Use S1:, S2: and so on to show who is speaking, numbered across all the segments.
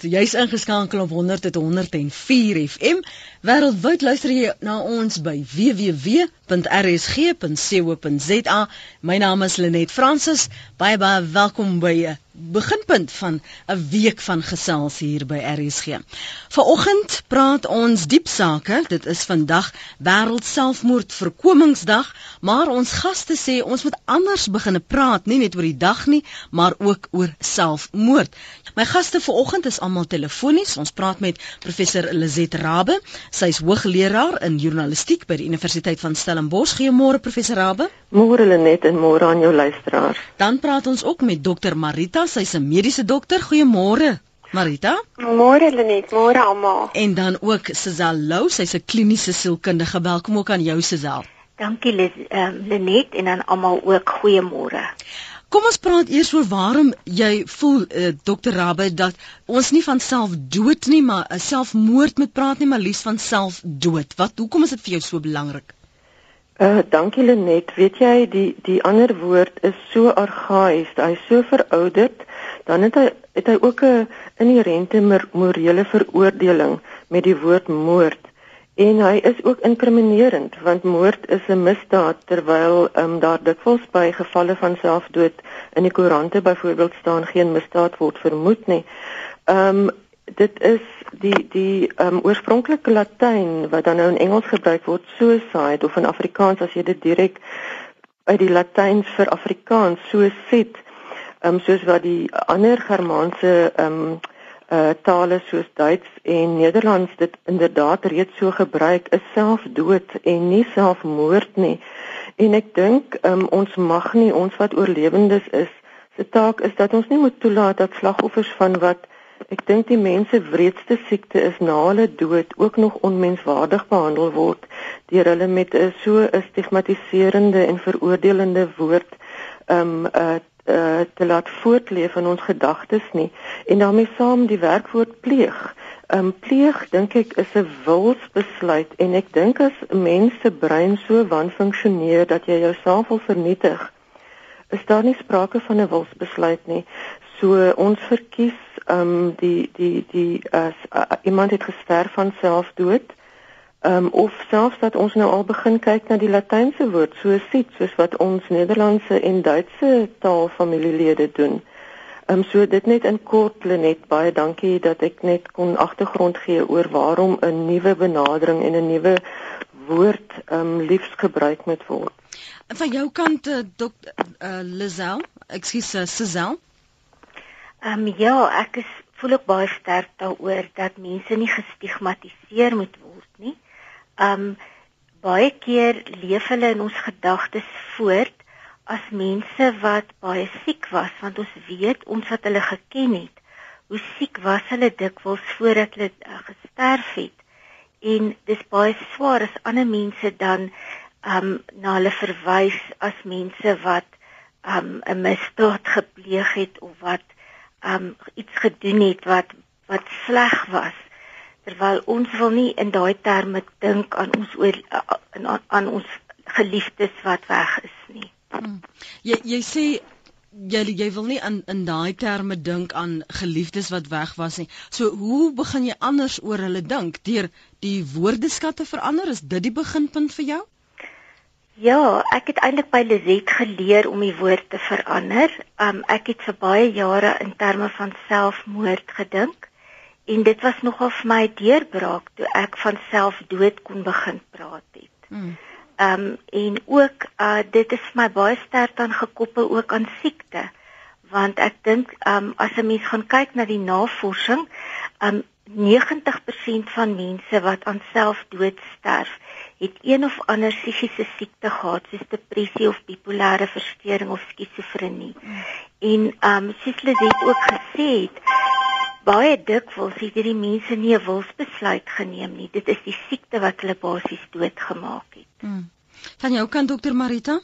S1: Jy's ingeskakel op 100 tot 104 FM. Wêreldwyd luister jy na ons by www.rsg.co.za. My naam is Lenet Fransis. Baie baie welkom by 'n beginpunt van 'n week van gesels hier by RSG. Vanoggend praat ons diep sake. Dit is vandag Wêreld Selfmoord Voorkomingsdag, maar ons gaste sê ons moet anders begine praat, nie net oor die dag nie, maar ook oor selfmoord. My gaste vanoggend is almal telefonies. Ons praat met professor Lizet Rabbe. Sy is hoogleraar in journalistiek by die Universiteit van Stellenbosch. Goeiemôre professor Rabbe.
S2: Môre Lenet en môre aan jou luisteraars.
S1: Dan praat ons ook met dokter Marita sy's 'n mediese dokter. Goeiemôre. Marita?
S3: Môre Lenet, môre almal.
S1: En dan ook Suzal Lou, sy's 'n kliniese sielkundige. Welkom ook aan jou Suzal.
S4: Dankie um, Lenet en aan almal ook goeiemôre.
S1: Kom ons praat eers oor waarom jy voel uh, dokter Rabbe dat ons nie van self dood nie, maar uh, selfmoord moet praat nie, maar liefs van self dood. Wat hoekom is dit vir jou so belangrik?
S2: Uh dankie Lenet. Weet jy die die ander woord is so argaïs, hy's so verouderd, dan het hy het hy ook 'n inherente morele veroordeling met die woord moord. En hy is ook inkriminerend want moord is 'n misdaad terwyl ehm um, daar dikwels by gevalle van selfdood in die koerante byvoorbeeld staan geen misdaad word vermoed nie. Ehm um, dit is die die um, oorspronklike Latyn wat dan nou in Engels gebruik word suicide of in Afrikaans as jy dit direk uit die Latyns vir Afrikaans so sit um, soos wat die ander Germaanse um, uh, tale soos Duits en Nederlands dit inderdaad reeds so gebruik is selfdood en nie selfmoord nie. En ek dink um, ons mag nie ons wat oorlewendes is se taak is dat ons nie moet toelaat dat slagoffers van wat Ek dink die mense wreedste siekte is na hulle dood ook nog onmenswaardig behandel word deur hulle met 'n so 'n stigmatiserende en veroordelende woord um uh, uh te laat voortleef in ons gedagtes nie en daarmee saam die werkwoord pleeg. Um pleeg dink ek is 'n wilsbesluit en ek dink as 'n mens se brein so wanfunksioneer dat jy jouself wil vernietig, is daar nie sprake van 'n wilsbesluit nie. So ons verkies um, die die die as uh, iemand het gesterf van selfdood. Ehm um, of selfs dat ons nou al begin kyk na die latynse woord so sit soos wat ons Nederlandse en Duitse taalfamilielede doen. Ehm um, so dit net in kort net baie dankie dat ek net kon agtergrond gee oor waarom 'n nuwe benadering en 'n nuwe woord ehm um, liefs gebruik moet word.
S1: Van jou kant uh, dokter uh, Lizel, ekskuus uh, Sizel.
S4: Ehm um, ja, ek is voel ook baie sterk daaroor dat mense nie gestigmatiseer moet word um, baie keer leef hulle in ons gedagtes voort as mense wat baie siek was, want ons weet ons wat hulle geken het, hoe siek was hulle dikwels voordat hulle uh, gesterf het. En dis baie swaar as ander mense dan um, na hulle verwys as mense wat um, 'n misdaad gepleeg het of wat um iets gedoen het wat wat sleg was terwyl ons wil nie in daai terme dink aan ons oor aan, aan ons geliefdes wat weg is nie. Hmm.
S1: Jy jy sê jy jy wil nie in in daai terme dink aan geliefdes wat weg was nie. So hoe begin jy anders oor hulle dink deur die woordeskatte verander? Is dit die beginpunt vir jou?
S4: Ja, ek het eintlik by Lizet geleer om die woord te verander. Um ek het vir baie jare in terme van selfmoord gedink en dit was nogal vir my deurbraak toe ek van selfdood kon begin praat het. Hmm. Um en ook uh dit is vir my baie sterk aan gekoppel ook aan siekte want ek dink um as 'n mens gaan kyk na die navorsing um 90% van mense wat aan selfdood sterf het een of ander psigiese siekte gehad soos depressie of bipolêre verstoring of skizofrenie. En ehm um, soos dit ook gesê het, baie dikwels het hierdie mense nie 'n wilsbesluit geneem nie. Dit is die siekte wat hulle basies doodgemaak het. Hmm.
S1: Van jou kant dokter Marita?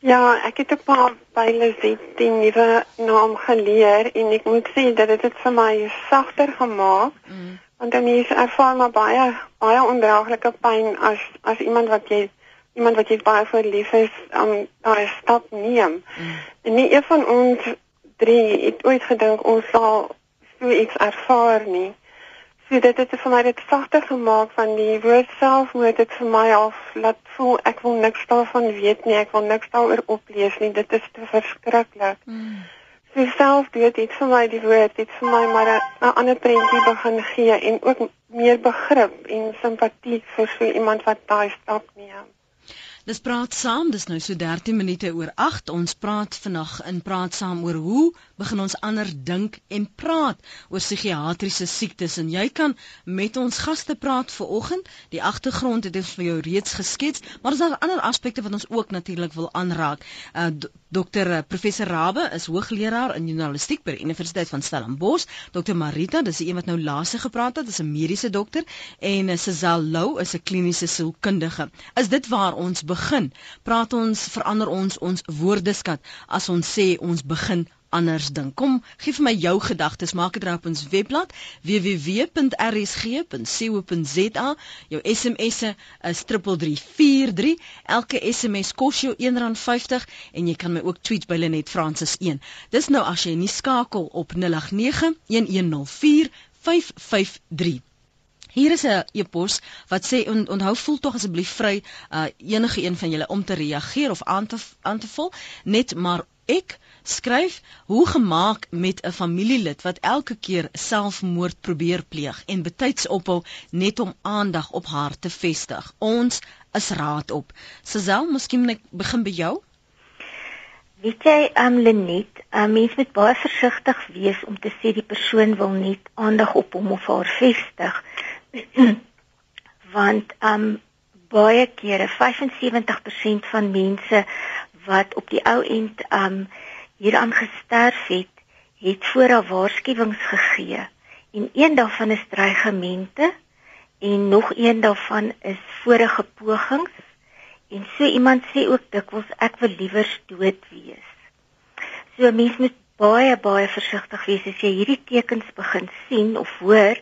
S3: Ja, ek het 'n paar pile sit die nuwe naam geleer en ek moet sê dat dit dit vir my sagter gemaak. Mm want dan is ervaar maar baie baie ondraaglike pyn as as iemand wat jy iemand wat jy baie vir lief is om um, daai stap neem. Mm. En nie een van ons drie het ooit gedink ons sal so iets ervaar nie. So dit het vir my dit sagter gemaak van die woord selfmoord het vir my al laat voel ek wil niks daarvan weet nie, ek wil niks daaroor oplees nie. Dit is te verskriklik. Mm. So selfdood het vir my die woord het vir my maar 'n ander prentjie begin gee en ook meer begrip en simpatie vir so iemand wat daai stap neem.
S1: Dis praat saam, dis nou so 13 minute oor 8. Ons praat vandag in praat saam oor hoe begin ons ander dink en praat oor psigiatriese siektes en jy kan met ons gaste praat vir oggend. Die agtergrond het ons vir jou reeds geskets, maar daar's nog ander aspekte wat ons ook natuurlik wil aanraak. Uh Dr uh, Professor Rabbe is hoogleraar in journalistiek by die Universiteit van Stellenbosch. Dr Marita, dis die een wat nou laaste gepraat het, is 'n mediese dokter en uh, Sazal Lou is 'n kliniese sielkundige. Is dit waar ons begin, praat ons verander ons ons woordeskat as ons sê ons begin anders dink. Kom, gee vir my jou gedagtes, maak dit op ons webblad www.rsg.co.za. Jou SMS'e is 3343. Elke SMS kos jou R1.50 en jy kan my ook tweet by Lenet Francis 1. Dis nou as jy nie skakel op 089 1104 553. Hier is 'n e-pos wat sê on, onthou voel tog asseblief vry uh, enige een van julle om te reageer of aan te aan te vul. Net maar ek skryf hoe gemaak met 'n familielid wat elke keer selfmoord probeer pleeg en betyds ophou net om aandag op haar te vestig. Ons is raad op. Sesel miskien ek begin by jou.
S4: Weet jy, um Lenet, um, mens moet baie versigtig wees om te sê die persoon wil net aandag op hom of haar vestig. want um baie kere 75% van mense wat op die ou end um hieraan gesterf het, het vooraf waarskuwings gegee. En een daarvan is dreigemente en nog een daarvan is vorige pogings. En so iemand sê ook dikwels ek wil liewer dood wees. So mense moet baie baie versigtig wees as jy hierdie tekens begin sien of hoor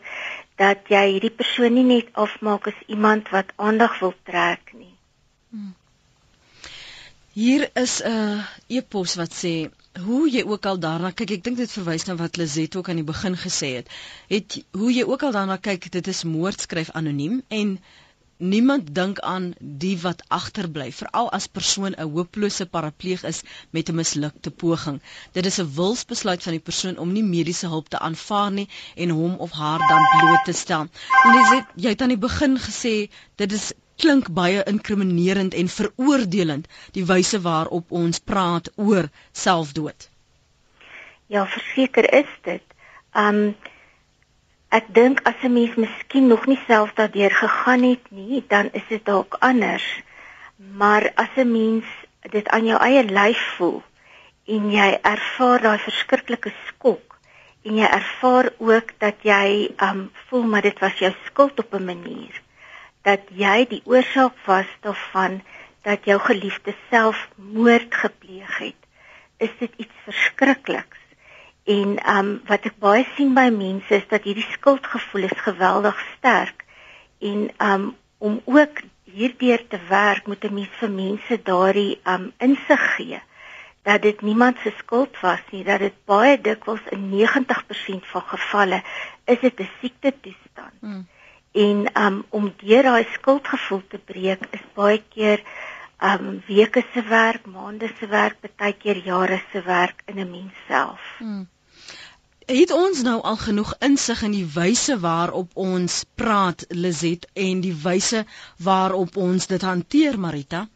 S4: dat jy hierdie persoon nie net afmaak as iemand wat aandag wil trek nie. Hmm.
S1: Hier is 'n e-pos wat sê hoe jy ook al daarna kyk ek dink dit verwys na wat Lizet ook aan die begin gesê het het hoe jy ook al daarna kyk dit is moord skryf anoniem en niemand dink aan die wat agterbly veral as persoon 'n hopelose parapleeg is met 'n mislukte poging. Dit is 'n wilsbesluit van die persoon om nie mediese hulp te aanvaar nie en hom of haar dan bloot te stel. En dis dit jy het aan die begin gesê dit is klink baie inkriminerend en veroordelend die wyse waarop ons praat oor selfdood.
S4: Ja verseker is dit. Um ek dink as 'n mens miskien nog nie self daardeur gegaan het nie, dan is dit dalk anders. Maar as 'n mens dit aan jou eie lyf voel en jy ervaar daai verskriklike skok en jy ervaar ook dat jy um voel maar dit was jou skuld op 'n manier dat jy die oorsaak was daarvan dat jou geliefde self moord gepleeg het, is dit iets verskrikliks. En um wat ek baie sien by mense is dat hierdie skuldgevoel is geweldig sterk. En um om ook hierdeur te werk moet 'n mens vir mense daardie um insig gee dat dit niemand se skuld was nie, dat dit baie dikwels in 90% van gevalle is dit 'n siekte toestand. Hmm. En um om deur daai skuldgevoel te breek is baie keer um weke se werk, maande se werk, baie keer jare se werk in 'n mens self. Hmm
S1: het ons nou al genoeg insig in die wyse waarop ons praat Lizet en die wyse waarop ons dit hanteer Marita?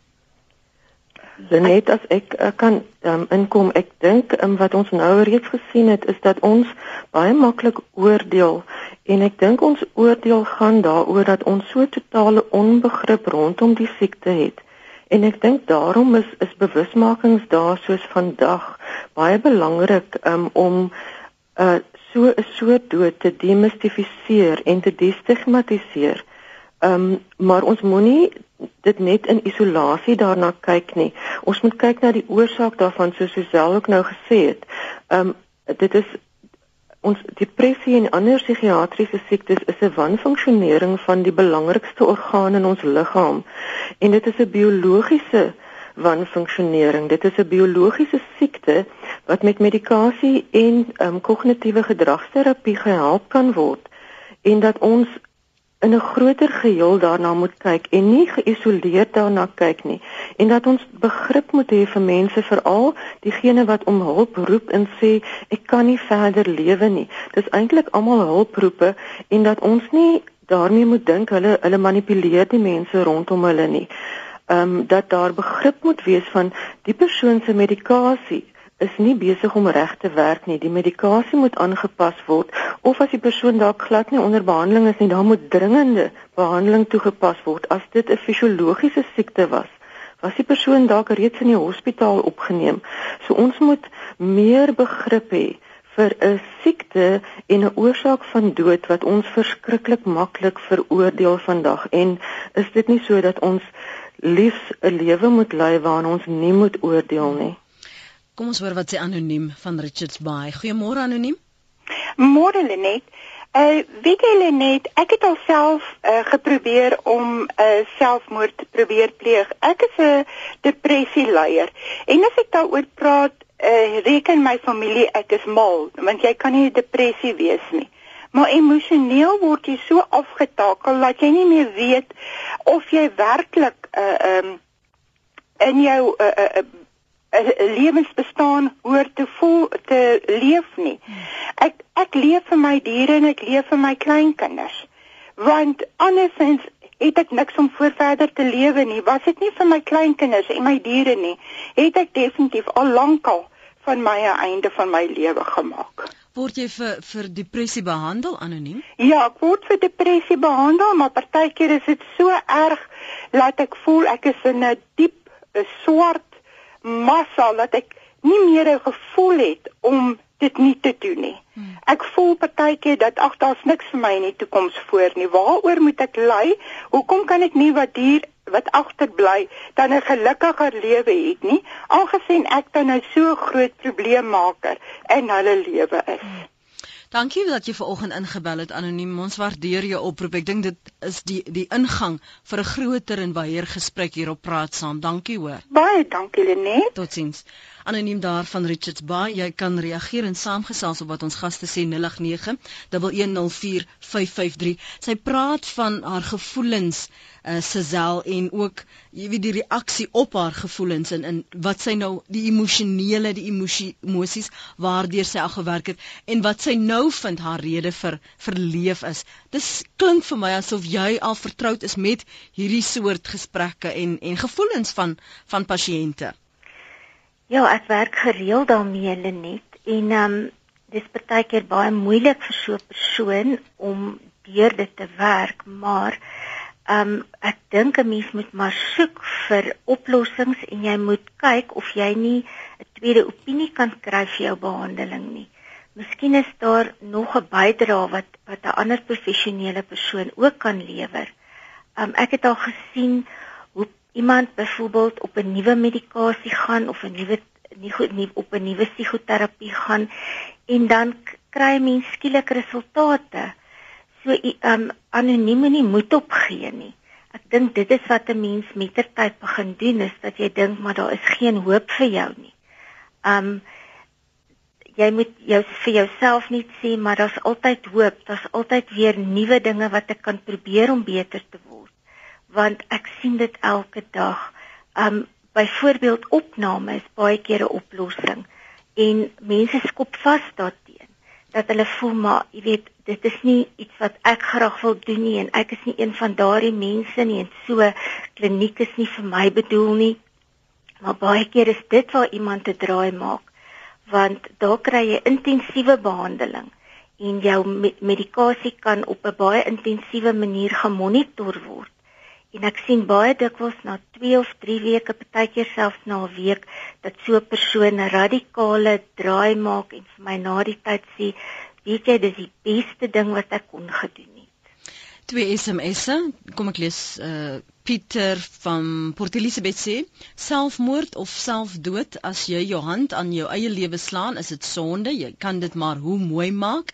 S2: Net as ek uh, kan um, inkom ek dink um, wat ons nou reeds gesien het is dat ons baie maklik oordeel. En ek dink ons oordeel gaan daaroor dat ons so totale onbegrip rondom die siekte het. En ek dink daarom is is bewusmakings daar soos vandag baie belangrik um, om uh so 'n soort dood te demistifiseer en te destigmatiseer. Um maar ons moenie dit net in isolasie daarna kyk nie. Ons moet kyk na die oorsaak daarvan soos Suzelle ook nou gesê het. Um dit is ons depressie en ander psigiatriese siektes is 'n wanfunksionering van die belangrikste orgaan in ons liggaam en dit is 'n biologiese wanfunksionering. Dit is 'n biologiese siekte wat met medikasie en um, kognitiewe gedragsterapie gehelp kan word. En dat ons in 'n groter geheel daarna moet kyk en nie geïsoleerd daarna kyk nie. En dat ons begrip moet hê vir mense veral diegene wat om hulp roep en sê ek kan nie verder lewe nie. Dis eintlik almal hulproepe en dat ons nie daarmee moet dink hulle hulle manipuleer die mense rondom hulle nie ehm um, dat daar begrip moet wees van die persoon se medikasie is nie besig om reg te werk nie. Die medikasie moet aangepas word of as die persoon dalk glad nie onder behandeling is nie, dan moet dringende behandeling toegepas word. As dit 'n fisiologiese siekte was, was die persoon dalk reeds in die hospitaal opgeneem. So ons moet meer begrip hê vir 'n siekte en 'n oorsaak van dood wat ons verskriklik maklik veroordeel vandag. En is dit nie so dat ons liefs 'n lewe moet lei waarin ons nie moet oordeel nie?
S1: Kom ons hoor wat sê anoniem van Richards Bay. Goeiemôre anoniem.
S5: Môre Lenet. Uh weet jy Lenet, ek het alself uh, geprobeer om 'n uh, selfmoord te probeer pleeg. Ek is 'n depressie leier. En as ek daaroor praat, uh, reken my familie ek is mal, want jy kan nie depressie wees nie. Maar emosioneel word jy so afgetakel dat jy nie meer weet of jy werklik 'n uh, um, in jou 'n uh, uh, 'n lewensbestaan hoor te voel te leef nie. Ek ek leef vir my diere en ek leef vir my kleinkinders. Want andersins het ek niks om voor verder te lewe nie. Was dit nie vir my kleinkinders en my diere nie, het ek definitief al lankal van my einde van my lewe gemaak.
S1: Word jy vir vir depressie behandel anoniem?
S5: Ja, ek word vir depressie behandel, maar partykeer is dit so erg dat ek voel ek is in 'n diep 'n swart massa dat ek nie meer 'n gevoel het om dit nie te doen nie. Hmm. Ek voel partykeer dat ag daar's niks vir my in die toekoms voor nie. Waaroor moet ek ly? Hoekom kan ek nie wat hier wat agterbly dan 'n gelukkiger lewe het nie? Aangesien ek dan nou so groot probleemmaker in hulle lewe is. Hmm.
S1: Dankie dat jy ver oggend ingebel het anoniem. Ons waardeer jou oproep. Ek dink dit is die die ingang vir 'n groter en wyeer gesprek hier op Praat Saam. Dankie hoor.
S5: Baie dankie Lenet.
S1: Totsiens. Anoniem daar van Richards Bay. Jy kan reageer en saamgesels op wat ons gaste sê 089 1104553. Sy praat van haar gevoelens uh, Sesel en ook jy weet die reaksie op haar gevoelens en in wat sy nou die emosionele die emosie emosies waardeur sy al gewerk het en wat sy nou vind haar rede vir verleef is. Dis klink vir my asof jy al vertroud is met hierdie soort gesprekke en en gevoelens van van pasiënte.
S4: Ja, ek werk gereeld daarmee Lenet en ehm um, dis baie keer baie moeilik vir so 'n persoon om deur dit te werk, maar Um ek dink 'n mens moet maar soek vir oplossings en jy moet kyk of jy nie 'n tweede opinie kan kry vir jou behandeling nie. Miskien is daar nog 'n bydrae wat wat 'n ander professionele persoon ook kan lewer. Um ek het al gesien iemand byvoorbeeld op 'n nuwe medikasie gaan of 'n nuwe nie goed nie op 'n nuwe psigoterapie gaan en dan kry mens skielik resultate so um anoniem nie moed opgee nie. Ek dink dit is wat 'n mens mettertyd begin doen is dat jy dink maar daar is geen hoop vir jou nie. Um jy moet jou vir jouself net sê maar daar's altyd hoop, daar's altyd weer nuwe dinge wat ek kan probeer om beter te word. Want ek sien dit elke dag. Um byvoorbeeld opname is baie keer 'n oplossing en mense skop vas daarteen dat hulle voel maar jy weet dit is nie iets wat ek graag wil doen nie en ek is nie een van daardie mense nie en so kliniek is nie vir my bedoel nie. Maar baie keer is dit waar iemand 'n draai maak want daar kry jy intensiewe behandeling en jou medikasie kan op 'n baie intensiewe manier gemonitor word. En ek sien baie dikwels na 2 of 3 weke, partykeer selfs na 'n week, dat so 'n persoon 'n radikale draai maak en vir my na die tyd sê, weet jy dis die beste ding wat ek kon gedoen het.
S1: Twee SMS'e, kom ek lees uh Pieter van Port Elizabeth sê selfmoord of selfdood as jy jou hand aan jou eie lewe slaan is dit sonde jy kan dit maar hoe mooi maak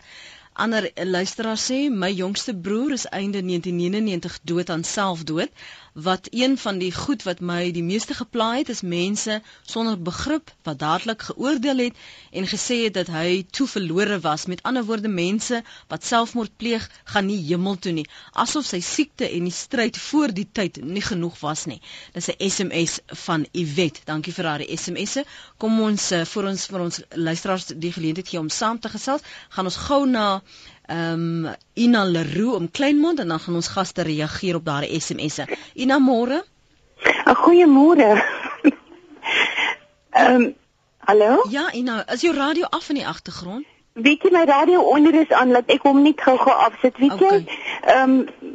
S1: ander luisteraar sê my jongste broer is einde 1999 dood aan selfdood wat een van die goed wat my die meeste geplaai het is mense sonder begrip wat dadelik geoordeel het en gesê het dat hy toe verlore was. Met ander woorde mense wat selfmoord pleeg, gaan nie hemel toe nie, asof sy siekte en die stryd voor die tyd nie genoeg was nie. Dis 'n SMS van Iwet. Dankie vir haar SMS'e. Kom ons uh, vir ons vir ons luisteraars die geleentheid gee om saam te gesels. Gaan ons gou na ehm um, Ina Leroux om Kleinmond en dan gaan ons gaste reageer op daardie SMS'e. Ina môre.
S6: 'n Goeiemôre. Ehm um, hallo?
S1: Ja, Ina, is jou radio af in die agtergrond?
S6: Weet jy my radio onder is aan, laat ek hom net gou-gou afsit, weet
S1: okay.
S6: jy? Ehm um,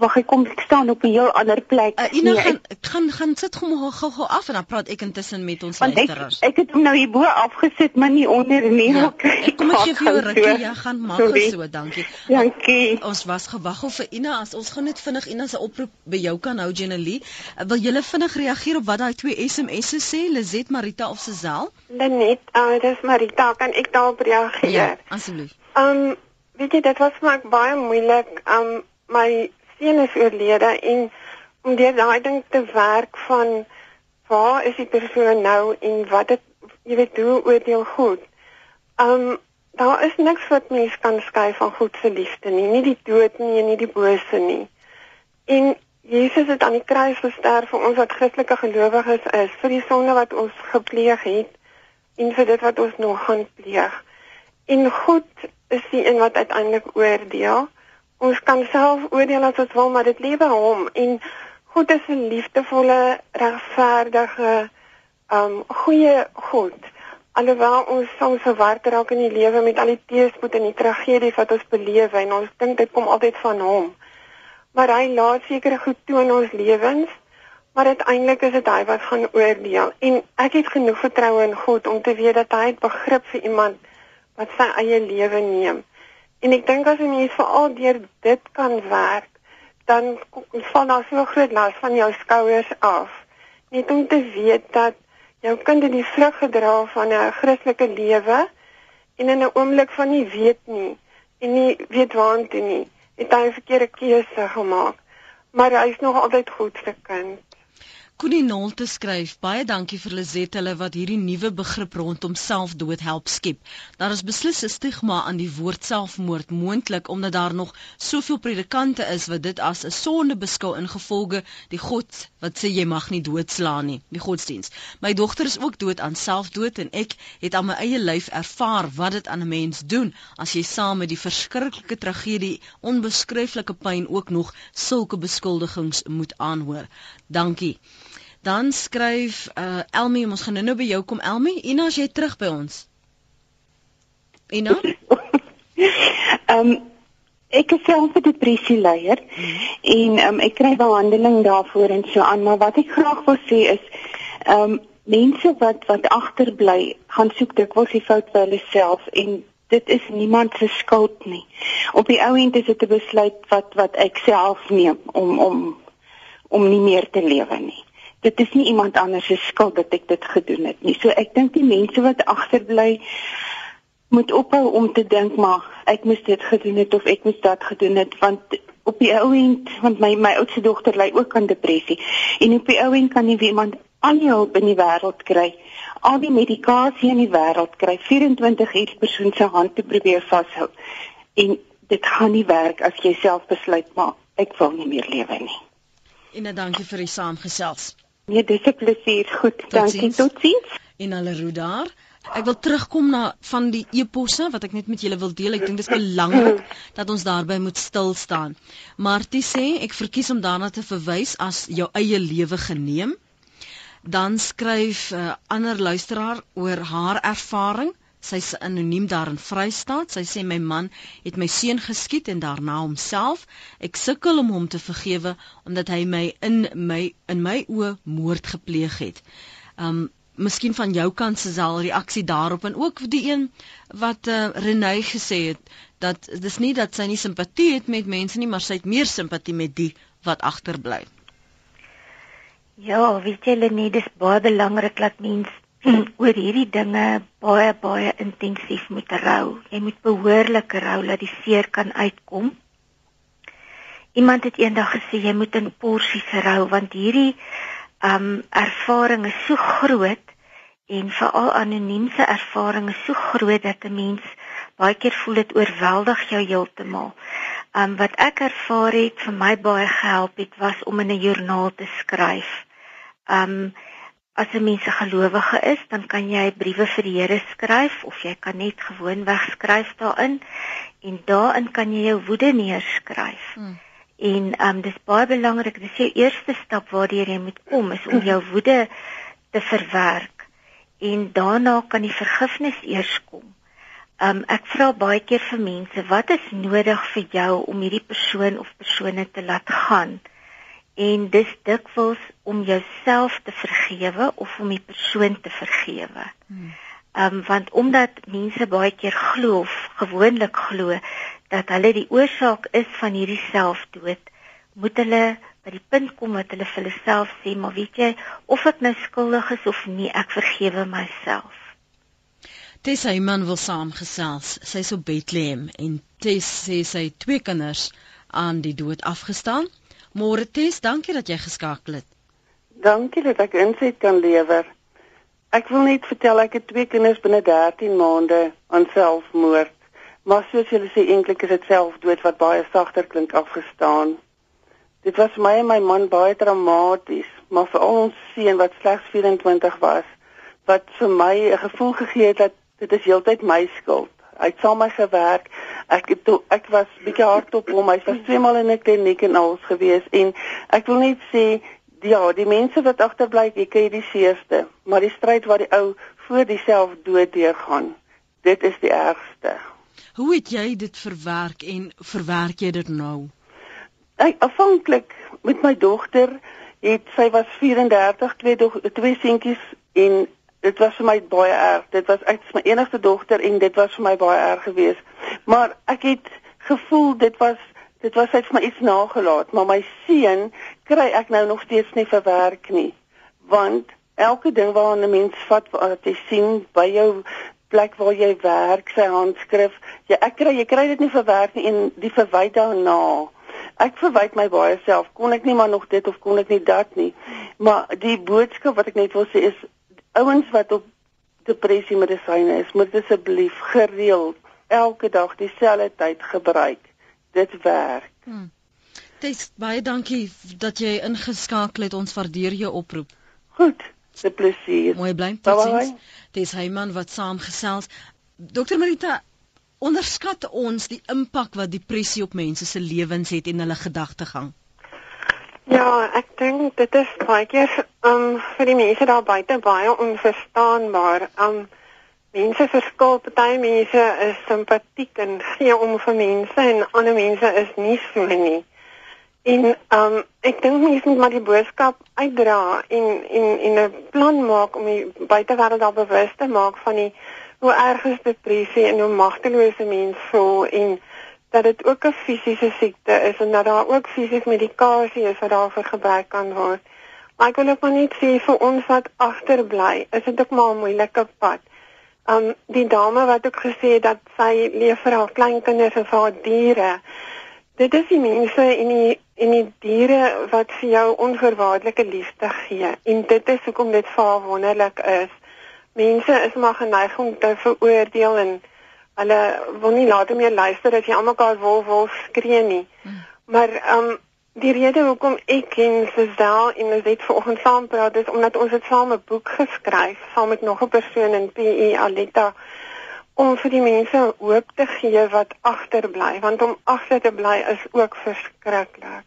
S6: wag ek kom ek staan op 'n heel ander plek.
S1: Uh, Ina nee, gaan ek, gaan gaan sit gou gou af en dan praat ek intussen met ons luisteraars.
S6: Ek, ek het hom nou hier bo afgesit maar nie onder nie.
S1: Ja, ek kom ek gee vir jou rukkie. Ja, gaan maak so, dankie.
S6: Dankie.
S1: O, ons was gewag of vir Ina as ons gou net vinnig Ina se oproep by jou kan hou Jenelie. Uh, wil julle vinnig reageer op wat daai twee SMS'e sê, Lizet Marita of Sesel?
S3: Net, uh, dis Marita, kan ek daarop reageer?
S1: Ja, asseblief.
S3: Ehm um, weet jy dit was vir my baie moeilik. Ehm um, my seun is oorlede en om deur daai ding te werk van waar is die persoon nou en wat dit jy weet hoe oordeel goed. Um daar is niks wat mens kan skei van goed se liefde nie, nie die dood nie en nie die bose nie. En Jesus het aan die kruis gesterf vir ons wat Christelike gelowiges is, vir die sonde wat ons gepleeg het en vir dit wat ons nog gaan pleeg. En God is die een wat uiteindelik oordeel ons kan self oordeel as ons wil, maar dit lê by hom en God is 'n liefdevolle, regverdige, um goeie God. Alhoewel ons soms verward raak in die lewe met al die teëspoed en die tragedies wat ons beleef en ons dink dit kom altyd van hom. Maar hy laat sekere goed toe in ons lewens, maar uiteindelik is dit hy wat gaan oordeel. En ek het genoeg vertroue in God om te weet dat hy het begrip vir iemand wat sy eie lewe neem. En ek dink as 'n mens veral deur dit kan werk, dan val daar so groot las van jou skouers af. Net om te weet dat jou kind in die vrug gedra van 'n Christelike lewe en in 'n oomblik van nie weet nie en nie weet waantoe nie, het hy 'n verkeerde keuse gemaak. Maar hy is nog altyd goed se kind.
S1: Koenie Nolte skryf: Baie dankie vir Lizet hulle wat hierdie nuwe begrip rondom selfdood help skep. Daar is beslis 'n stigma aan die woord selfmoord moontlik omdat daar nog soveel predikante is wat dit as 'n sonde beskou ingevolge die God wat sê jy mag nie doodslaan nie, die godsdiens. My dogter is ook dood aan selfdood en ek het aan my eie lyf ervaar wat dit aan 'n mens doen as jy saam met die verskriklike tragedie, onbeskryflike pyn ook nog sulke beskuldigings moet aanhoor. Dankie. Dan skryf uh Elmie, ons gaan nou by jou kom Elmie. Ina, as jy terug by ons. Ina?
S6: Ehm um, ek is self 'n depressie leier hmm. en ehm um, ek kry behandeling daarvoor en so aan, maar wat ek graag wil sê is ehm um, mense wat wat agterbly, gaan soek dikwels die fout by hulle self en dit is niemand se skuld nie. Op die ou end is dit 'n besluit wat wat ek self neem om om om nie meer te lewe nie dit is nie iemand anders se skuld dat ek dit gedoen het nie. So ek dink die mense wat agterbly moet ophou om te dink maar ek moes dit gedoen het of ek moes dat gedoen het want op die ou end want my my oudste dogter ly ook aan depressie en op die ou end kan nie iemand al die hulp in die wêreld kry al die medikasie in die wêreld kry 24 uur persoon se hand te probeer vashou en dit gaan nie werk as jy self besluit maar ek wil nie meer lewe nie
S1: En dankie vir die saamgesels.
S6: Nee, dis 'n plesier. Goed, tot dankie. Ziens. Totsiens.
S1: En hulle roet daar. Ek wil terugkom na van die eposse wat ek net met julle wil deel. Ek dink dit is belangrik dat ons daarby moet stil staan. Martie sê ek verkies om daarna te verwys as jou eie lewe geneem. Dan skryf 'n uh, ander luisteraar oor haar ervaring. Sy's anoniem daar in Vrystaat. Sy sê my man het my seun geskiet en daarna homself. Ek sukkel om hom te vergewe omdat hy my in my in my oë moord gepleeg het. Um miskien van jou kant se sal reaksie daarop en ook die een wat uh, Renée gesê het dat dis nie dat sy nie simpatie het met mense nie, maar sy het meer simpatie met die wat agterbly.
S4: Ja, weet jy Lenie, dis baie belangrik dat mense oor hierdie dinge baie baie intensief moet rou. Jy moet behoorlik rou dat die seer kan uitkom. Iemand het eendag gesê jy moet in porsies rou want hierdie um ervaring is so groot en veral anoniemse ervaring is so groot dat 'n mens baie keer voel dit oorweldig jou heeltemal. Um wat ek ervaar het vir my baie gehelp het was om in 'n joernaal te skryf. Um as 'n mens 'n gelowige is, dan kan jy briewe vir die Here skryf of jy kan net gewoonweg skryf daarin en daarin kan jy jou woede neerskryf. Hmm. En um dis baie belangrik, dis jou eerste stap waardeur jy moet kom is om jou woede te verwerk en daarna kan die vergifnis eers kom. Um ek vra baie keer vir mense, wat is nodig vir jou om hierdie persoon of persone te laat gaan? En dis dikwels om jouself te vergewe of om die persoon te vergewe. Hmm. Um want omdat mense baie keer glo of gewoonlik glo dat hulle die oorsaak is van hierdie selfdood, moet hulle by die punt kom wat hulle vir hulle self sê, maar weet jy, of ek nou skuldig is of nie, ek vergewe myself.
S1: Tess Heyman wil saamgesels. Sy's op Bethlehem en Tess sê sy twee kinders aan die dood afgestaan. Môre Tess, dankie dat jy geskakel het.
S7: Dankie dat ek insig kan lewer. Ek wil net vertel ek het twee kinders binne 13 maande aan selfmoord. Maar soos julle sê eintlik is dit selfdood wat baie sagter klink afgestaan. Dit was my en my man baie traumaties, maar vir ons seun wat slegs 24 was, wat vir my 'n gevoel gegee het dat dit is heeltyd my skuld. Hy het saam met my gewerk. Ek het to, ek was bietjie hardop hom. Hy was tweemaal in 'n kliniek en alles gewees en ek wil net sê ja, die mense wat agterbly, ek kry die seerste, maar die stryd wat die ou voor diself dood deurgaan, dit is die ergste.
S1: Hoe het jy dit verwerk en verwerk jy dit nou?
S7: Ek afhanklik met my dogter het sy was 34, twee twee seentjies en dit was vir my baie erg. Dit was uit my enigste dogter en dit was vir my baie erg geweest. Maar ek het gevoel dit was dit was uit my iets nagelaat, maar my seun kry ek nou nog steeds nie verwerk nie. Want elke ding waarna 'n mens vat wat jy sien by jou plek waar jy werk, sy handskrif, jy ek kry jy kry dit nie verwerk nie en die verwyd daarna. Ek verwyd my baie self. Kon ek nie maar nog dit of kon ek nie dat nie. Maar die boodskap wat ek net wil sê is ouens wat op depressie medisyne is, moet asseblief gereeld elke dag dieselfde tyd gebruik. Dit werk. Hmm.
S1: Dis baie dankie dat jy ingeskakel het. Ons waardeer jou oproep.
S7: Goed. Se plesier.
S1: Mooi bly. Totsiens. Dis Heyman wat saamgesels. Dr Marita, onderskat ons die impak wat depressie op mense se lewens het en hulle gedagtegang.
S3: Ja, ek dink dit is baie keer um vir die mense daar buite baie onverstaanbaar. Um mense verskil, party mense is simpatiek en gee om vir mense en ander mense is nie so nie. En um ek dink mense moet maar die boodskap uitdra en en en 'n plan maak om die buitewêreld daar bewus te maak van die hoe erg is depressie en hoe magtelose mense voel en dat dit ook 'n fisiese siekte is en dat daar ook fisiese medikasie is wat daarvoor gebruik kan word. Maar ek wil ook maar net sê vir ons wat agterbly, is dit ook maar 'n moeilike pad. Um die dame wat ook gesê het dat sy leef vir haar kleinkinders en vir haar diere. Dit is die mense en die en die diere wat vir jou onvoorwaardelike liefde gee. En dit is hoekom dit vir wonderlik is. Mense is maar geneig om te veroordeel en hulle wil nie later meer luister as jy almekaar wil wil skree nie. Hmm. Maar ehm um, die rede hoekom ek en Sesel en ons het vanoggend saam praat is omdat ons het saam 'n boek geskryf saam met nog 'n persoon in PE Aletta om vir die mense hoop te gee wat agterbly want om agter te bly is ook verskriklik.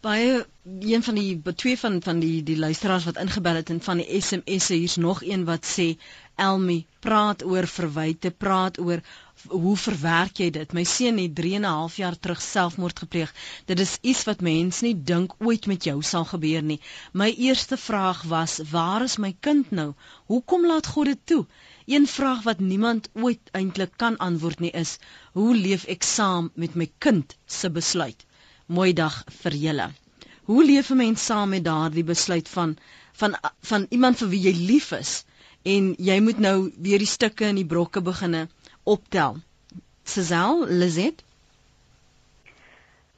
S1: Baie een van die twee van van die die luisteraars wat ingebel het en van die SMS'e hier's nog een wat sê Elmi, praat oor verwyte, praat oor hoe verwerk jy dit? My seun het 3 en 'n half jaar terug selfmoord gepleeg. Dit is iets wat mens nie dink ooit met jou sal gebeur nie. My eerste vraag was: "Waar is my kind nou? Hoekom laat God dit toe?" Een vraag wat niemand ooit eintlik kan antwoord nie is: "Hoe leef ek saam met my kind se besluit?" Mooi dag vir julle. Hoe leef 'n mens saam met daardie besluit van van van iemand vir wie jy lief is? En jy moet nou weer die stukke en die brokke beginne optel. Sesel, Lizet?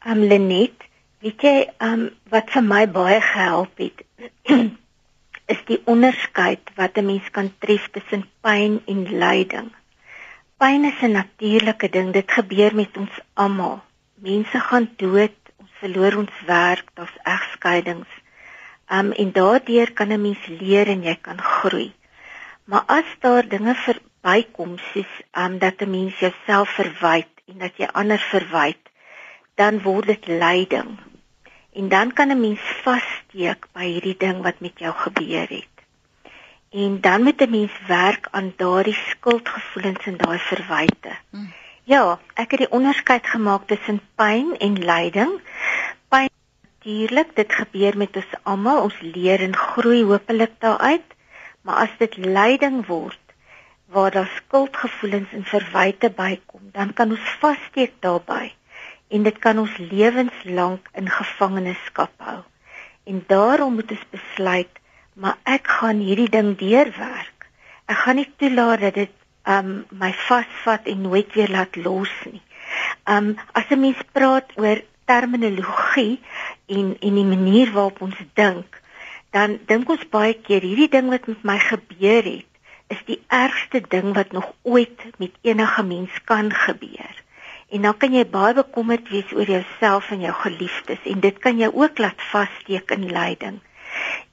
S4: Um Lenet, weet jy, um wat vir my baie gehelp het is die onderskeid wat 'n mens kan tref tussen pyn en lyding. Pyn is 'n natuurlike ding, dit gebeur met ons almal. Mense gaan dood, ons verloor ons werk, daar's egskeidings. Um en daardeur kan 'n mens leer en jy kan groei. Maar as daar dinge verbykom soos um dat 'n mens jouself verwyd en dat jy ander verwyd, dan word dit lyding. En dan kan 'n mens vassteek by hierdie ding wat met jou gebeur het. En dan moet 'n mens werk aan daardie skuldgevoelens en daai verwyte. Hmm. Ja, ek het die onderskeid gemaak tussen pyn en lyding. Pyn natuurlik, dit gebeur met ons almal. Ons leer en groei hopelik daaruit. Maar as dit lyding word waar daar skuldgevoelens en verwyte bykom, dan kan ons vassteek daarbey en dit kan ons lewenslank in gevangenskap hou. En daarom moet ons besluit maar ek gaan hierdie ding deurwerk. Ek gaan nie toelaat dat dit um my vasvat en nooit weer laat los nie. Um as 'n mens praat oor terminologie en en die manier waarop ons dink, dan dink ons baie keer hierdie ding wat met my gebeur het, is die ergste ding wat nog ooit met enige mens kan gebeur. En dan kan jy baie bekommerd wees oor jouself en jou geliefdes en dit kan jou ook laat vassteek in lyding.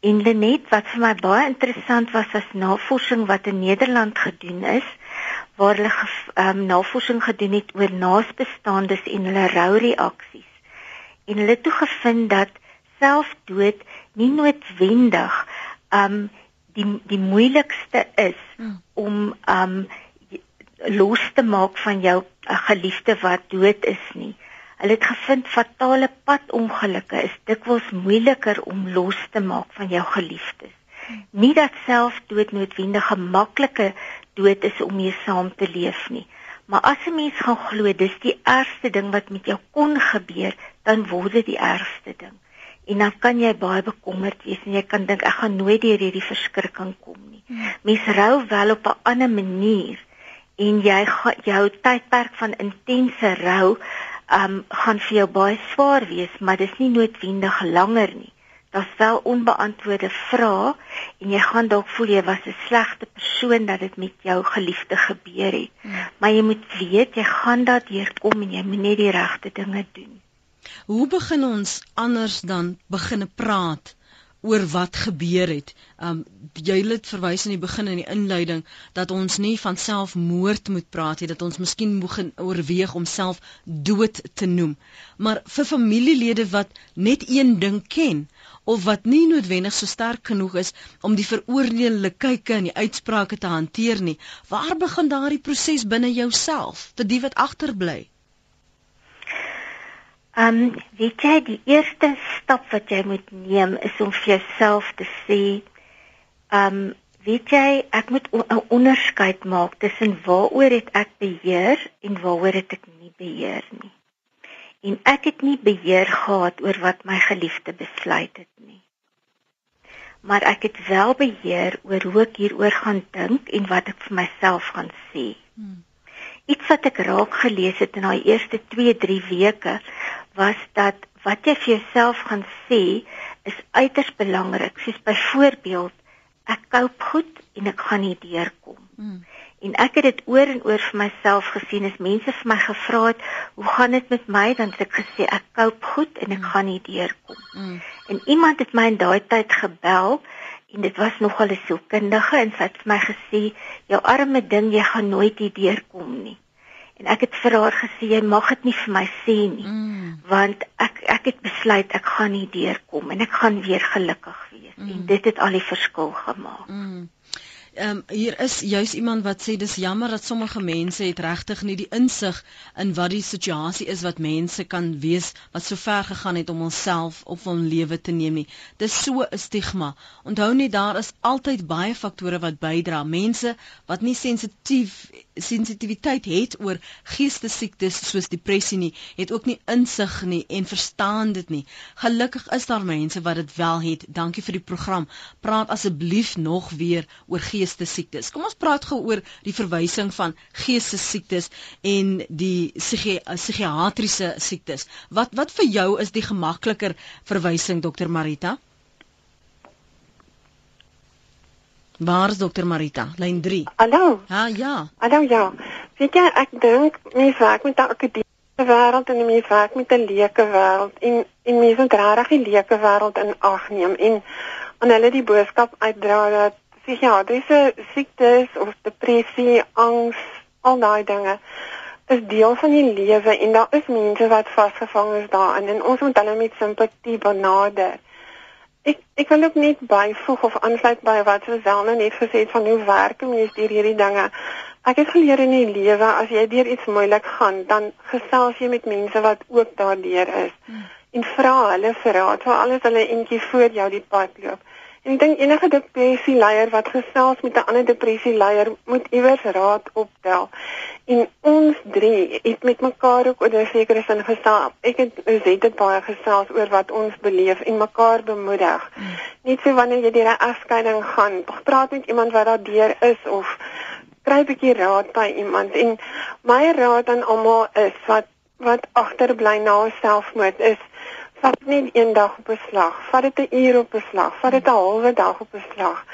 S4: En Lenet, wat vir my baie interessant was as navorsing wat in Nederland gedoen is, waar hulle um, navorsing gedoen het oor naasbestaandes en hulle roureaksies. En hulle het toe gevind dat selfdood nie noodwendig um die die moeilikste is hmm. om um los te maak van jou uh, geliefde wat dood is nie. Hulle het gevind fatale padongelukke is dikwels moeiliker om los te maak van jou geliefdes. Nie dat selfdood noodwendig 'n maklike dood is om mee saam te leef nie. Maar as 'n mens gaan glo dis die ergste ding wat met jou kon gebeur, dan word dit die ergste ding. En dan kan jy baie bekommerd wees en jy kan dink ek gaan nooit deur hierdie verskrikking kom nie. Mens rou wel op 'n ander manier en jy jou tydperk van intense rou um gaan vir jou baie swaar wees, maar dis nie noodwendig langer nie. Daar's wel onbeantwoorde vrae en jy gaan dalk voel jy was 'n slegte persoon dat dit met jou geliefde gebeur het. Hmm. Maar jy moet weet jy gaan daardeur kom en jy moet net die regte dinge doen.
S1: Hoe begin ons anders dan begine praat oor wat gebeur het. Um jy het verwys in die begin in die inleiding dat ons nie van selfmoord moet praat nie, dat ons miskien moet oorweeg om self dood te noem. Maar vir familielede wat net een ding ken of wat nie noodwendig so sterk genoeg is om die veroordelende kykke en die uitsprake te hanteer nie, waar begin daardie proses binne jouself vir die wat agterbly?
S4: Ehm um, weet jy die eerste stap wat jy moet neem is om vir jouself te sê ehm um, weet jy ek moet 'n onderskeid maak tussen waaroor het ek beheer en waaroor het ek nie beheer nie. En ek het nie beheer gehad oor wat my geliefde besluit het nie. Maar ek het wel beheer oor hoe ek hieroor gaan dink en wat ek vir myself gaan sê. Hmm. Iets wat ek raak gelees het in daai eerste 2-3 weke was dat wat jy vir jouself gaan sê is uiters belangrik. Soos byvoorbeeld, ek koop goed en ek gaan nie deurkom. Mm. En ek het dit oor en oor vir myself gesien as mense vir my gevra het, "Hoe gaan dit met my?" dan het ek gesê, "Ek koop goed en ek mm. gaan nie deurkom." Mm. En iemand het my in daai tyd gebel en dit was nogal 'n sielkundige en sy het vir my gesê, "Jou arme ding, jy gaan nooit hier deurkom nie." En ek het vir haar gesê jy mag dit nie vir my sê nie mm. want ek ek het besluit ek gaan nie deurkom en ek gaan weer gelukkig wees mm. en dit het al die verskil gemaak. Mm.
S1: Ehm um, hier is juis iemand wat sê dis jammer dat sommige mense het regtig nie die insig in wat die situasie is wat mense kan wees wat so ver gegaan het om onsself op hul lewe te neem nie. Dis so 'n stigma. Onthou net daar is altyd baie faktore wat bydra. Mense wat nie sensitief sensitiwiteit het oor geestesiektes soos depressie nie, het ook nie insig nie en verstaan dit nie. Gelukkig is daar mense wat dit wel het. Dankie vir die program. Praat asseblief nog weer oor geestesiektes. Kom ons praat gou oor die verwysing van geestesiektes en die psigi psigiatriese siektes. Wat wat vir jou is die gemakliker verwysing dokter Marita? Waar is dokter Marita? Lyn 3.
S3: Hallo.
S1: Ha ja.
S3: Hallo ja. Weet jy ek dink mense werk met 'n akademiese wêreld en mense werk met 'n leuke wêreld en en mense moet regtig die leuke wêreld in ag neem en aan hulle die boodskap uitdra dat psigiatriese siektes of depressie, angs, al daai dinge is deel van die lewe en daar is mense wat vasgevang is daarin en ons moet hulle met simpatie benader. Ek ek wil ook net byvoeg of aansluit by wat Susanne net gesê het van hoe werk mense deur hierdie dinge. Ek het geleer in die lewe as jy deur iets moeilik gaan, dan gesels jy met mense wat ook daardeur is hmm. en vra hulle vir raad, vir alles hulle eentjie voor jou die pad loop. En ek dink enige depressie leier wat gesels met 'n ander depressie leier moet iewers raad optel. En ons drie het met mekaar ook oor sekere sin gesels. Ek het Zet het baie gesels oor wat ons beleef en mekaar bemoedig. Hmm. Net so wanneer jy deur 'n afskeiding gaan, praat met iemand wat daardeur is of kry 'n bietjie raad by iemand. En my raad aan almal is wat wat agterbly na selfmoord is vat net een dag op beslag, vat dit 'n uur op beslag, vat dit 'n halwe dag op beslag.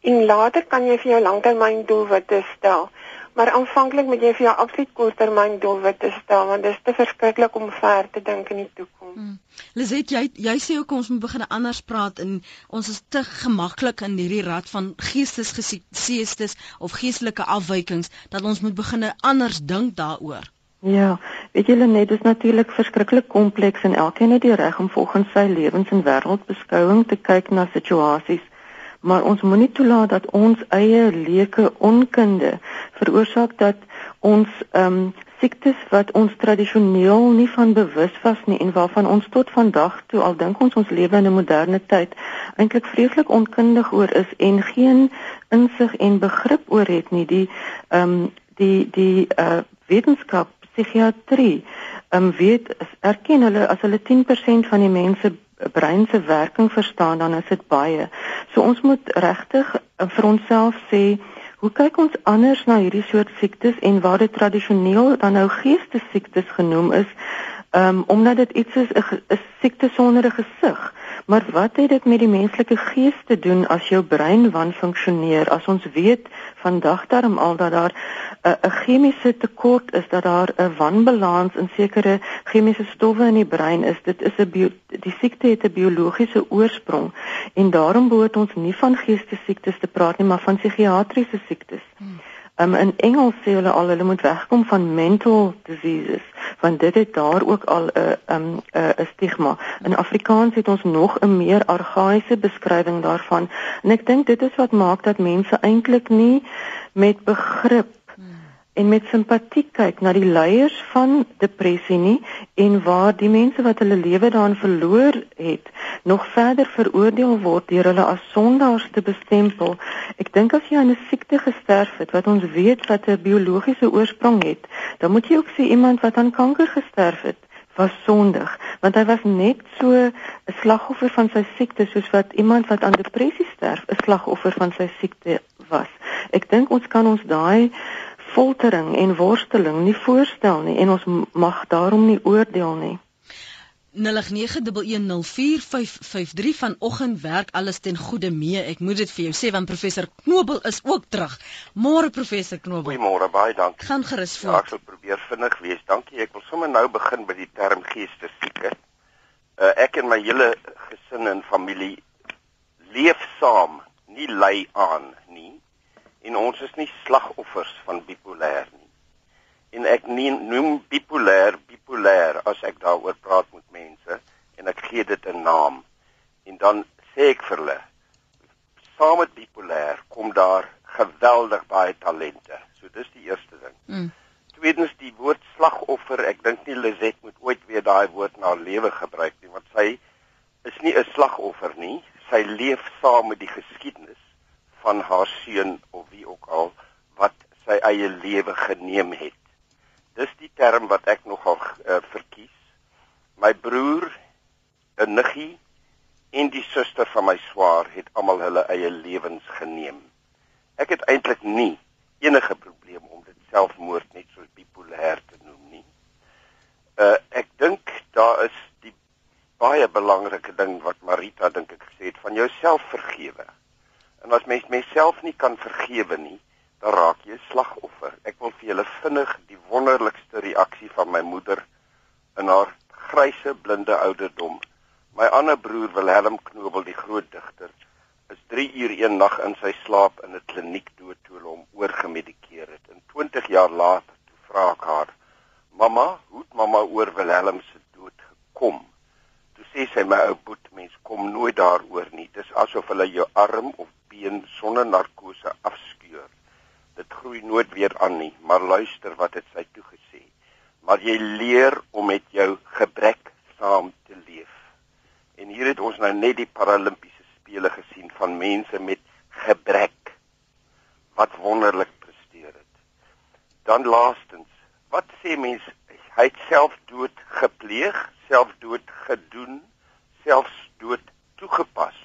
S3: En later kan jy vir jou langtermyndoelwitte stel. Maar aanvanklik moet jy vir jou absoluut korttermyndoelwitte stel want dit is te verskriklik om ver te dink in die toekoms. Hmm.
S1: Liset, jy jy sê ook ons moet begin anders praat en ons is te gemaklik in hierdie rad van geestesgesiektes of geestelike afwykings dat ons moet begin anders dink daaroor.
S2: Ja, weet julle net, dit is natuurlik verskriklik kompleks en elkeen het die reg om volgens sy lewens- en wêreldbeskouing te kyk na situasies. Maar ons moenie toelaat dat ons eie leuke onkunde veroorsaak dat ons ehm um, siektes wat ons tradisioneel nie van bewus was nie en waarvan ons tot vandag toe al dink ons ons lewe in 'n moderne tyd eintlik vreeslik onkundig oor is en geen insig en begrip oor het nie die ehm um, die die uh wetenskap psigiatrie um, weet erken hulle as hulle 10% van die mense brein se werking verstaan dan is dit baie. So ons moet regtig uh, vir onsself sê hoe kyk ons anders na hierdie soort siektes en waar dit tradisioneel dan nou geestesiektes genoem is um, omdat dit iets is 'n siekte sonder 'n gesig. Maar wat het dit met die menslike gees te doen as jou brein wanfunksioneer? As ons weet vandag daarom al dat daar 'n chemiese tekort is, dat daar 'n wanbalans in sekere chemiese stowwe in die brein is. Dit is 'n die siekte het 'n biologiese oorsprong en daarom behoort ons nie van geestesiektes te praat nie, maar van psigiatriese siektes. Hmm. Um, in Engels sê hulle al hulle moet wegkom van mental diseases want dit het daar ook al 'n uh, 'n um, uh, stigma. In Afrikaans het ons nog 'n meer argaïese beskrywing daarvan en ek dink dit is wat maak dat mense eintlik nie met begrip en met simpatie kyk na die leiers van depressie nie en waar die mense wat hulle lewe daarin verloor het nog verder veroordeel word deur hulle as sondaars te bestempel. Ek dink as jy aan 'n siekte gesterf het wat ons weet wat 'n biologiese oorsprong het, dan moet jy ook sê iemand wat aan kanker gesterf het was sondig want hy was net so 'n slagoffer van sy siekte soos wat iemand wat aan depressie sterf 'n slagoffer van sy siekte was. Ek dink ons kan ons daai foltering en worsteling nie voorstel nie en ons mag daarom nie oordeel nie.
S1: 0891104553 vanoggend werk alles ten goeie mee. Ek moet dit vir jou sê want professor Knobel is ook terug. Môre professor Knobel.
S8: Goeiemôre, baie dankie.
S1: Gaan gerus
S8: voort. Ja, ek sal probeer vinnig wees. Dankie. Ek wil sommer nou begin by die term geestesieke. Uh, ek en my hele gesin en familie leef saam, nie ly aan nie en ons is nie slagoffers van bipolêr nie. En ek nie, noem bipolêr bipolêr as ek daaroor praat met mense en ek gee dit 'n naam. En dan sê ek vir hulle saam met bipolêr kom daar geweldig baie talente. So dis die eerste ding. Mm. Tweedens die woord slagoffer, ek dink nie Lizet moet ooit weer daai woord na lewe gebruik nie want sy is nie 'n slagoffer nie. Sy leef saam met die geskiedenis van haar seun of wie ook al wat sy eie lewe geneem het. Dis die term wat ek nogal uh, verkies. My broer, 'n niggie en die suster van my swaar het almal hulle eie lewens geneem. Ek het eintlik nie enige probleem om dit selfmoord net so bipolêr te noem nie. Uh ek dink daar is die baie belangrike ding wat Marita dink ek gesê het van jouself vergewe. En as mens myself nie kan vergewe nie, dan raak jy 'n slagoffer. Ek wil vir julle vinnig die wonderlikste reaksie van my moeder in haar grysse blinde ouderdom. My ander broer Wilhelm Knobel, die groot digter, is 3 uur een nag in sy slaap in 'n kliniek dood toe hulle hom oorgemedikeer het. En 20 jaar later toe vra ek haar: "Mamma, hoe het mamma oor Wilhelm se dood gekom?" Toe sê sy: "My ou boet, mens kom nooit daaroor nie. Dis asof hulle jou arm of been sonder narkose afskeur. Dit groei nooit weer aan nie, maar luister wat het sy toe gesê. Maar jy leer om met jou gebrek saam te leef." En hier het ons nou net die Paralimpiese spele gesien van mense met gebrek wat wonderlik presteer het. Dan laastens, wat sê mense hy het selfdood gepleeg, selfdood gedoen, selfs dood toegepas.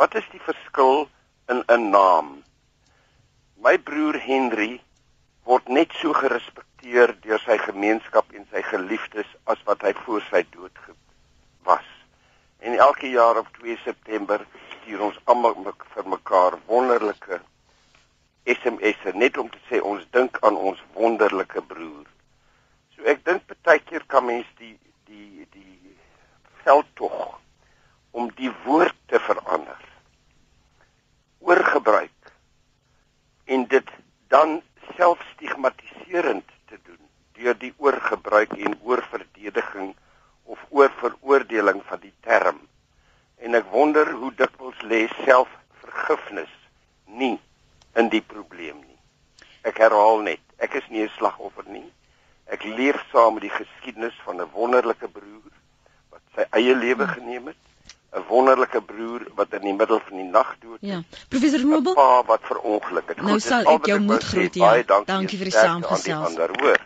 S8: Wat is die verskil in 'n naam? My broer Henry word net so gerespekteer deur sy gemeenskap en sy geliefdes as wat hy voor sy dood was. En elke jaar op 2 September stuur ons almal vir mekaar wonderlike SMS'e net om te sê ons dink aan ons wonderlike broer. So ek dink baie keer kan mens die die die veldtog om die woord te verander oorgebruik en dit dan self stigmatiserend te doen deur die oorgebruik en oorverdediging of oorveroordeling van die term en ek wonder hoe dikwels lê selfvergifnis nie in die probleem nie. Ek herhaal net, ek is nie 'n slagoffer nie. Ek leef saam met die geskiedenis van 'n wonderlike broer wat sy eie lewe geneem het 'n wonderlike broer wat in die middel van die nag dood
S1: is. Ja. Professor Nobel.
S8: Pa wat verongeluk het.
S1: Nou sal ek jou moet groet. Ja. Dankie, dankie vir die saamgesels.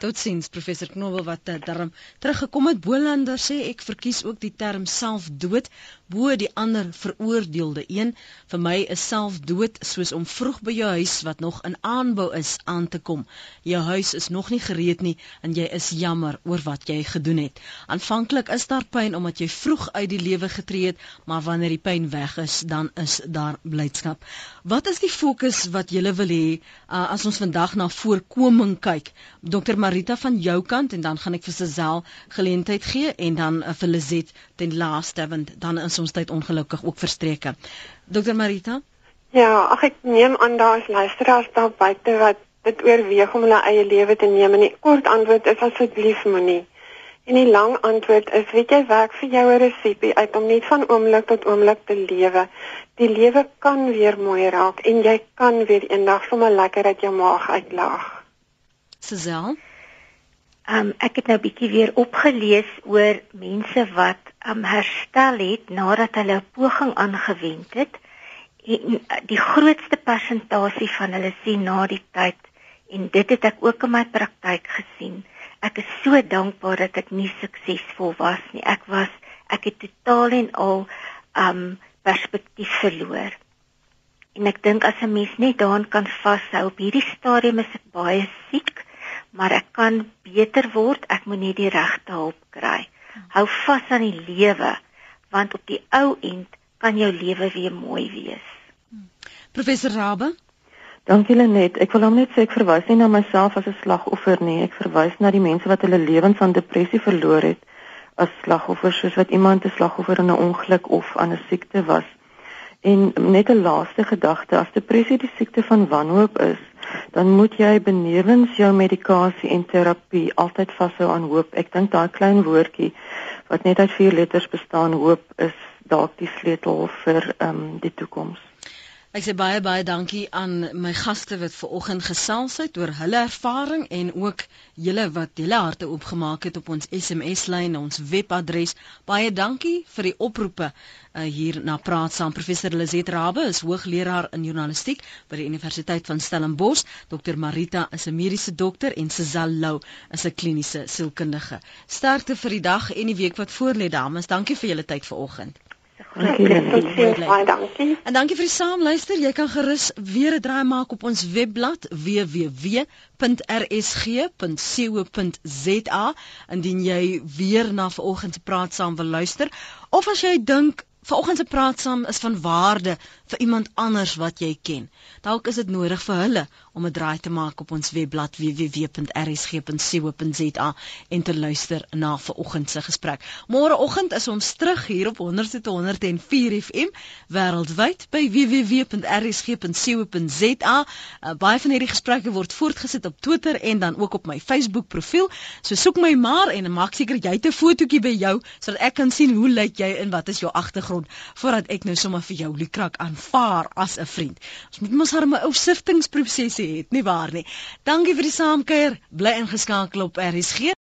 S1: Totsiens professor Knobel wat ter term teruggekom het. Bolander sê ek verkies ook die term selfdood bo die ander veroordeelde een. Vir my is selfdood soos om vroeg by jou huis wat nog in aanbou is aan te kom. Jou huis is nog nie gereed nie en jy is jammer oor wat jy gedoen het. Aanvanklik is daar pyn omdat jy vroeg uit die lewe getree het maar wanneer die pyn weg is, dan is daar blydskap. Wat is die fokus wat jy wil hê uh, as ons vandag na voorkoming kyk? Dr Marita van jou kant en dan gaan ek vir Sesel geleentheid gee en dan uh, vir Lizet ten laaste want dan is ons tyd ongelukkig ook verstreke. Dr Marita?
S3: Ja, ag ek neem aan daar is luisteraars daar buite wat dit oorweeg om hulle eie lewe te neem en die kort antwoord is asseblief moenie. En die lang antwoord is, weet jy, werk vir jou 'n resepie uit om net van oomblik tot oomblik te lewe. Die lewe kan weer mooi raak en jy kan weer eendag sommer lekker uit jou maag uitlaag.
S1: Suzelle
S4: Um, ek het nou bietjie weer opgelees oor mense wat um, herstel het nadat hulle 'n poging aangewend het. En die grootste persentasie van hulle sien na die tyd en dit het ek ook in my praktyk gesien ek is so dankbaar dat ek nie suksesvol was nie. Ek was ek het totaal en al um perspektief verloor. En ek dink as 'n mens net daaraan kan vashou, op hierdie stadium is ek baie siek, maar ek kan beter word. Ek moet net die regte hulp kry. Hou vas aan die lewe, want op die ou end kan jou lewe weer mooi wees.
S1: Professor Rabbe
S2: Dankie Lenet. Ek wil hom net sê ek verwys nie na myself as 'n slagoffer nie. Ek verwys na die mense wat hulle lewens aan depressie verloor het as slagoffers, soos wat iemand 'n slagoffer in 'n ongeluk of aan 'n siekte was. En net 'n laaste gedagte, as depressie die siekte van wanhoop is, dan moet jy benewens jou medikasie en terapie altyd vashou aan hoop. Ek dink daai klein woordjie wat net uit vier letters bestaan, hoop, is dalk die sleutel vir ehm um, die toekoms.
S1: Ek sê baie baie dankie aan my gaste wat ver oggend gesels het oor hulle ervaring en ook julle wat julle harte oopgemaak het op ons SMS lyn, ons webadres. Baie dankie vir die oproepe uh, hier na praat saam. Professor Lizet Rabbe is hoogleraar in journalistiek by die Universiteit van Stellenbosch. Dr Marita is 'n mediese dokter en Sezal Lou is 'n kliniese sielkundige. Sterkte vir die dag en die week wat voorlê dames. Dankie vir julle tyd ver
S2: Dankie
S3: Lenet. Baie dankie.
S1: En dankie vir die saamluister. Jy kan gerus weer 'n draai maak op ons webblad www.rsg.co.za indien jy weer na vanoggend se praat saam wil luister of as jy dink vanoggend se praat saam is van waarde vir iemand anders wat jy ken. Dalk is dit nodig vir hulle om 'n draai te maak op ons webblad www.rsg.co.za en te luister na vanoggend se gesprek. Môreoggend is ons terug hier op 100.104 FM wêreldwyd by www.rsg.co.za. Uh, baie van hierdie gesprekke word voortgesit op Twitter en dan ook op my Facebook profiel. So soek my maar en maak seker jy het 'n fotootjie by jou sodat ek kan sien hoe lyk jy en wat is jou agtergrond voordat ek nou sommer vir jou Lukrak aanvaar as 'n vriend. Ons moet mos harme ou siftingsprosesse het, nie waar nie? Dankie vir die saamkuier. Bly ingeskakel op RSG.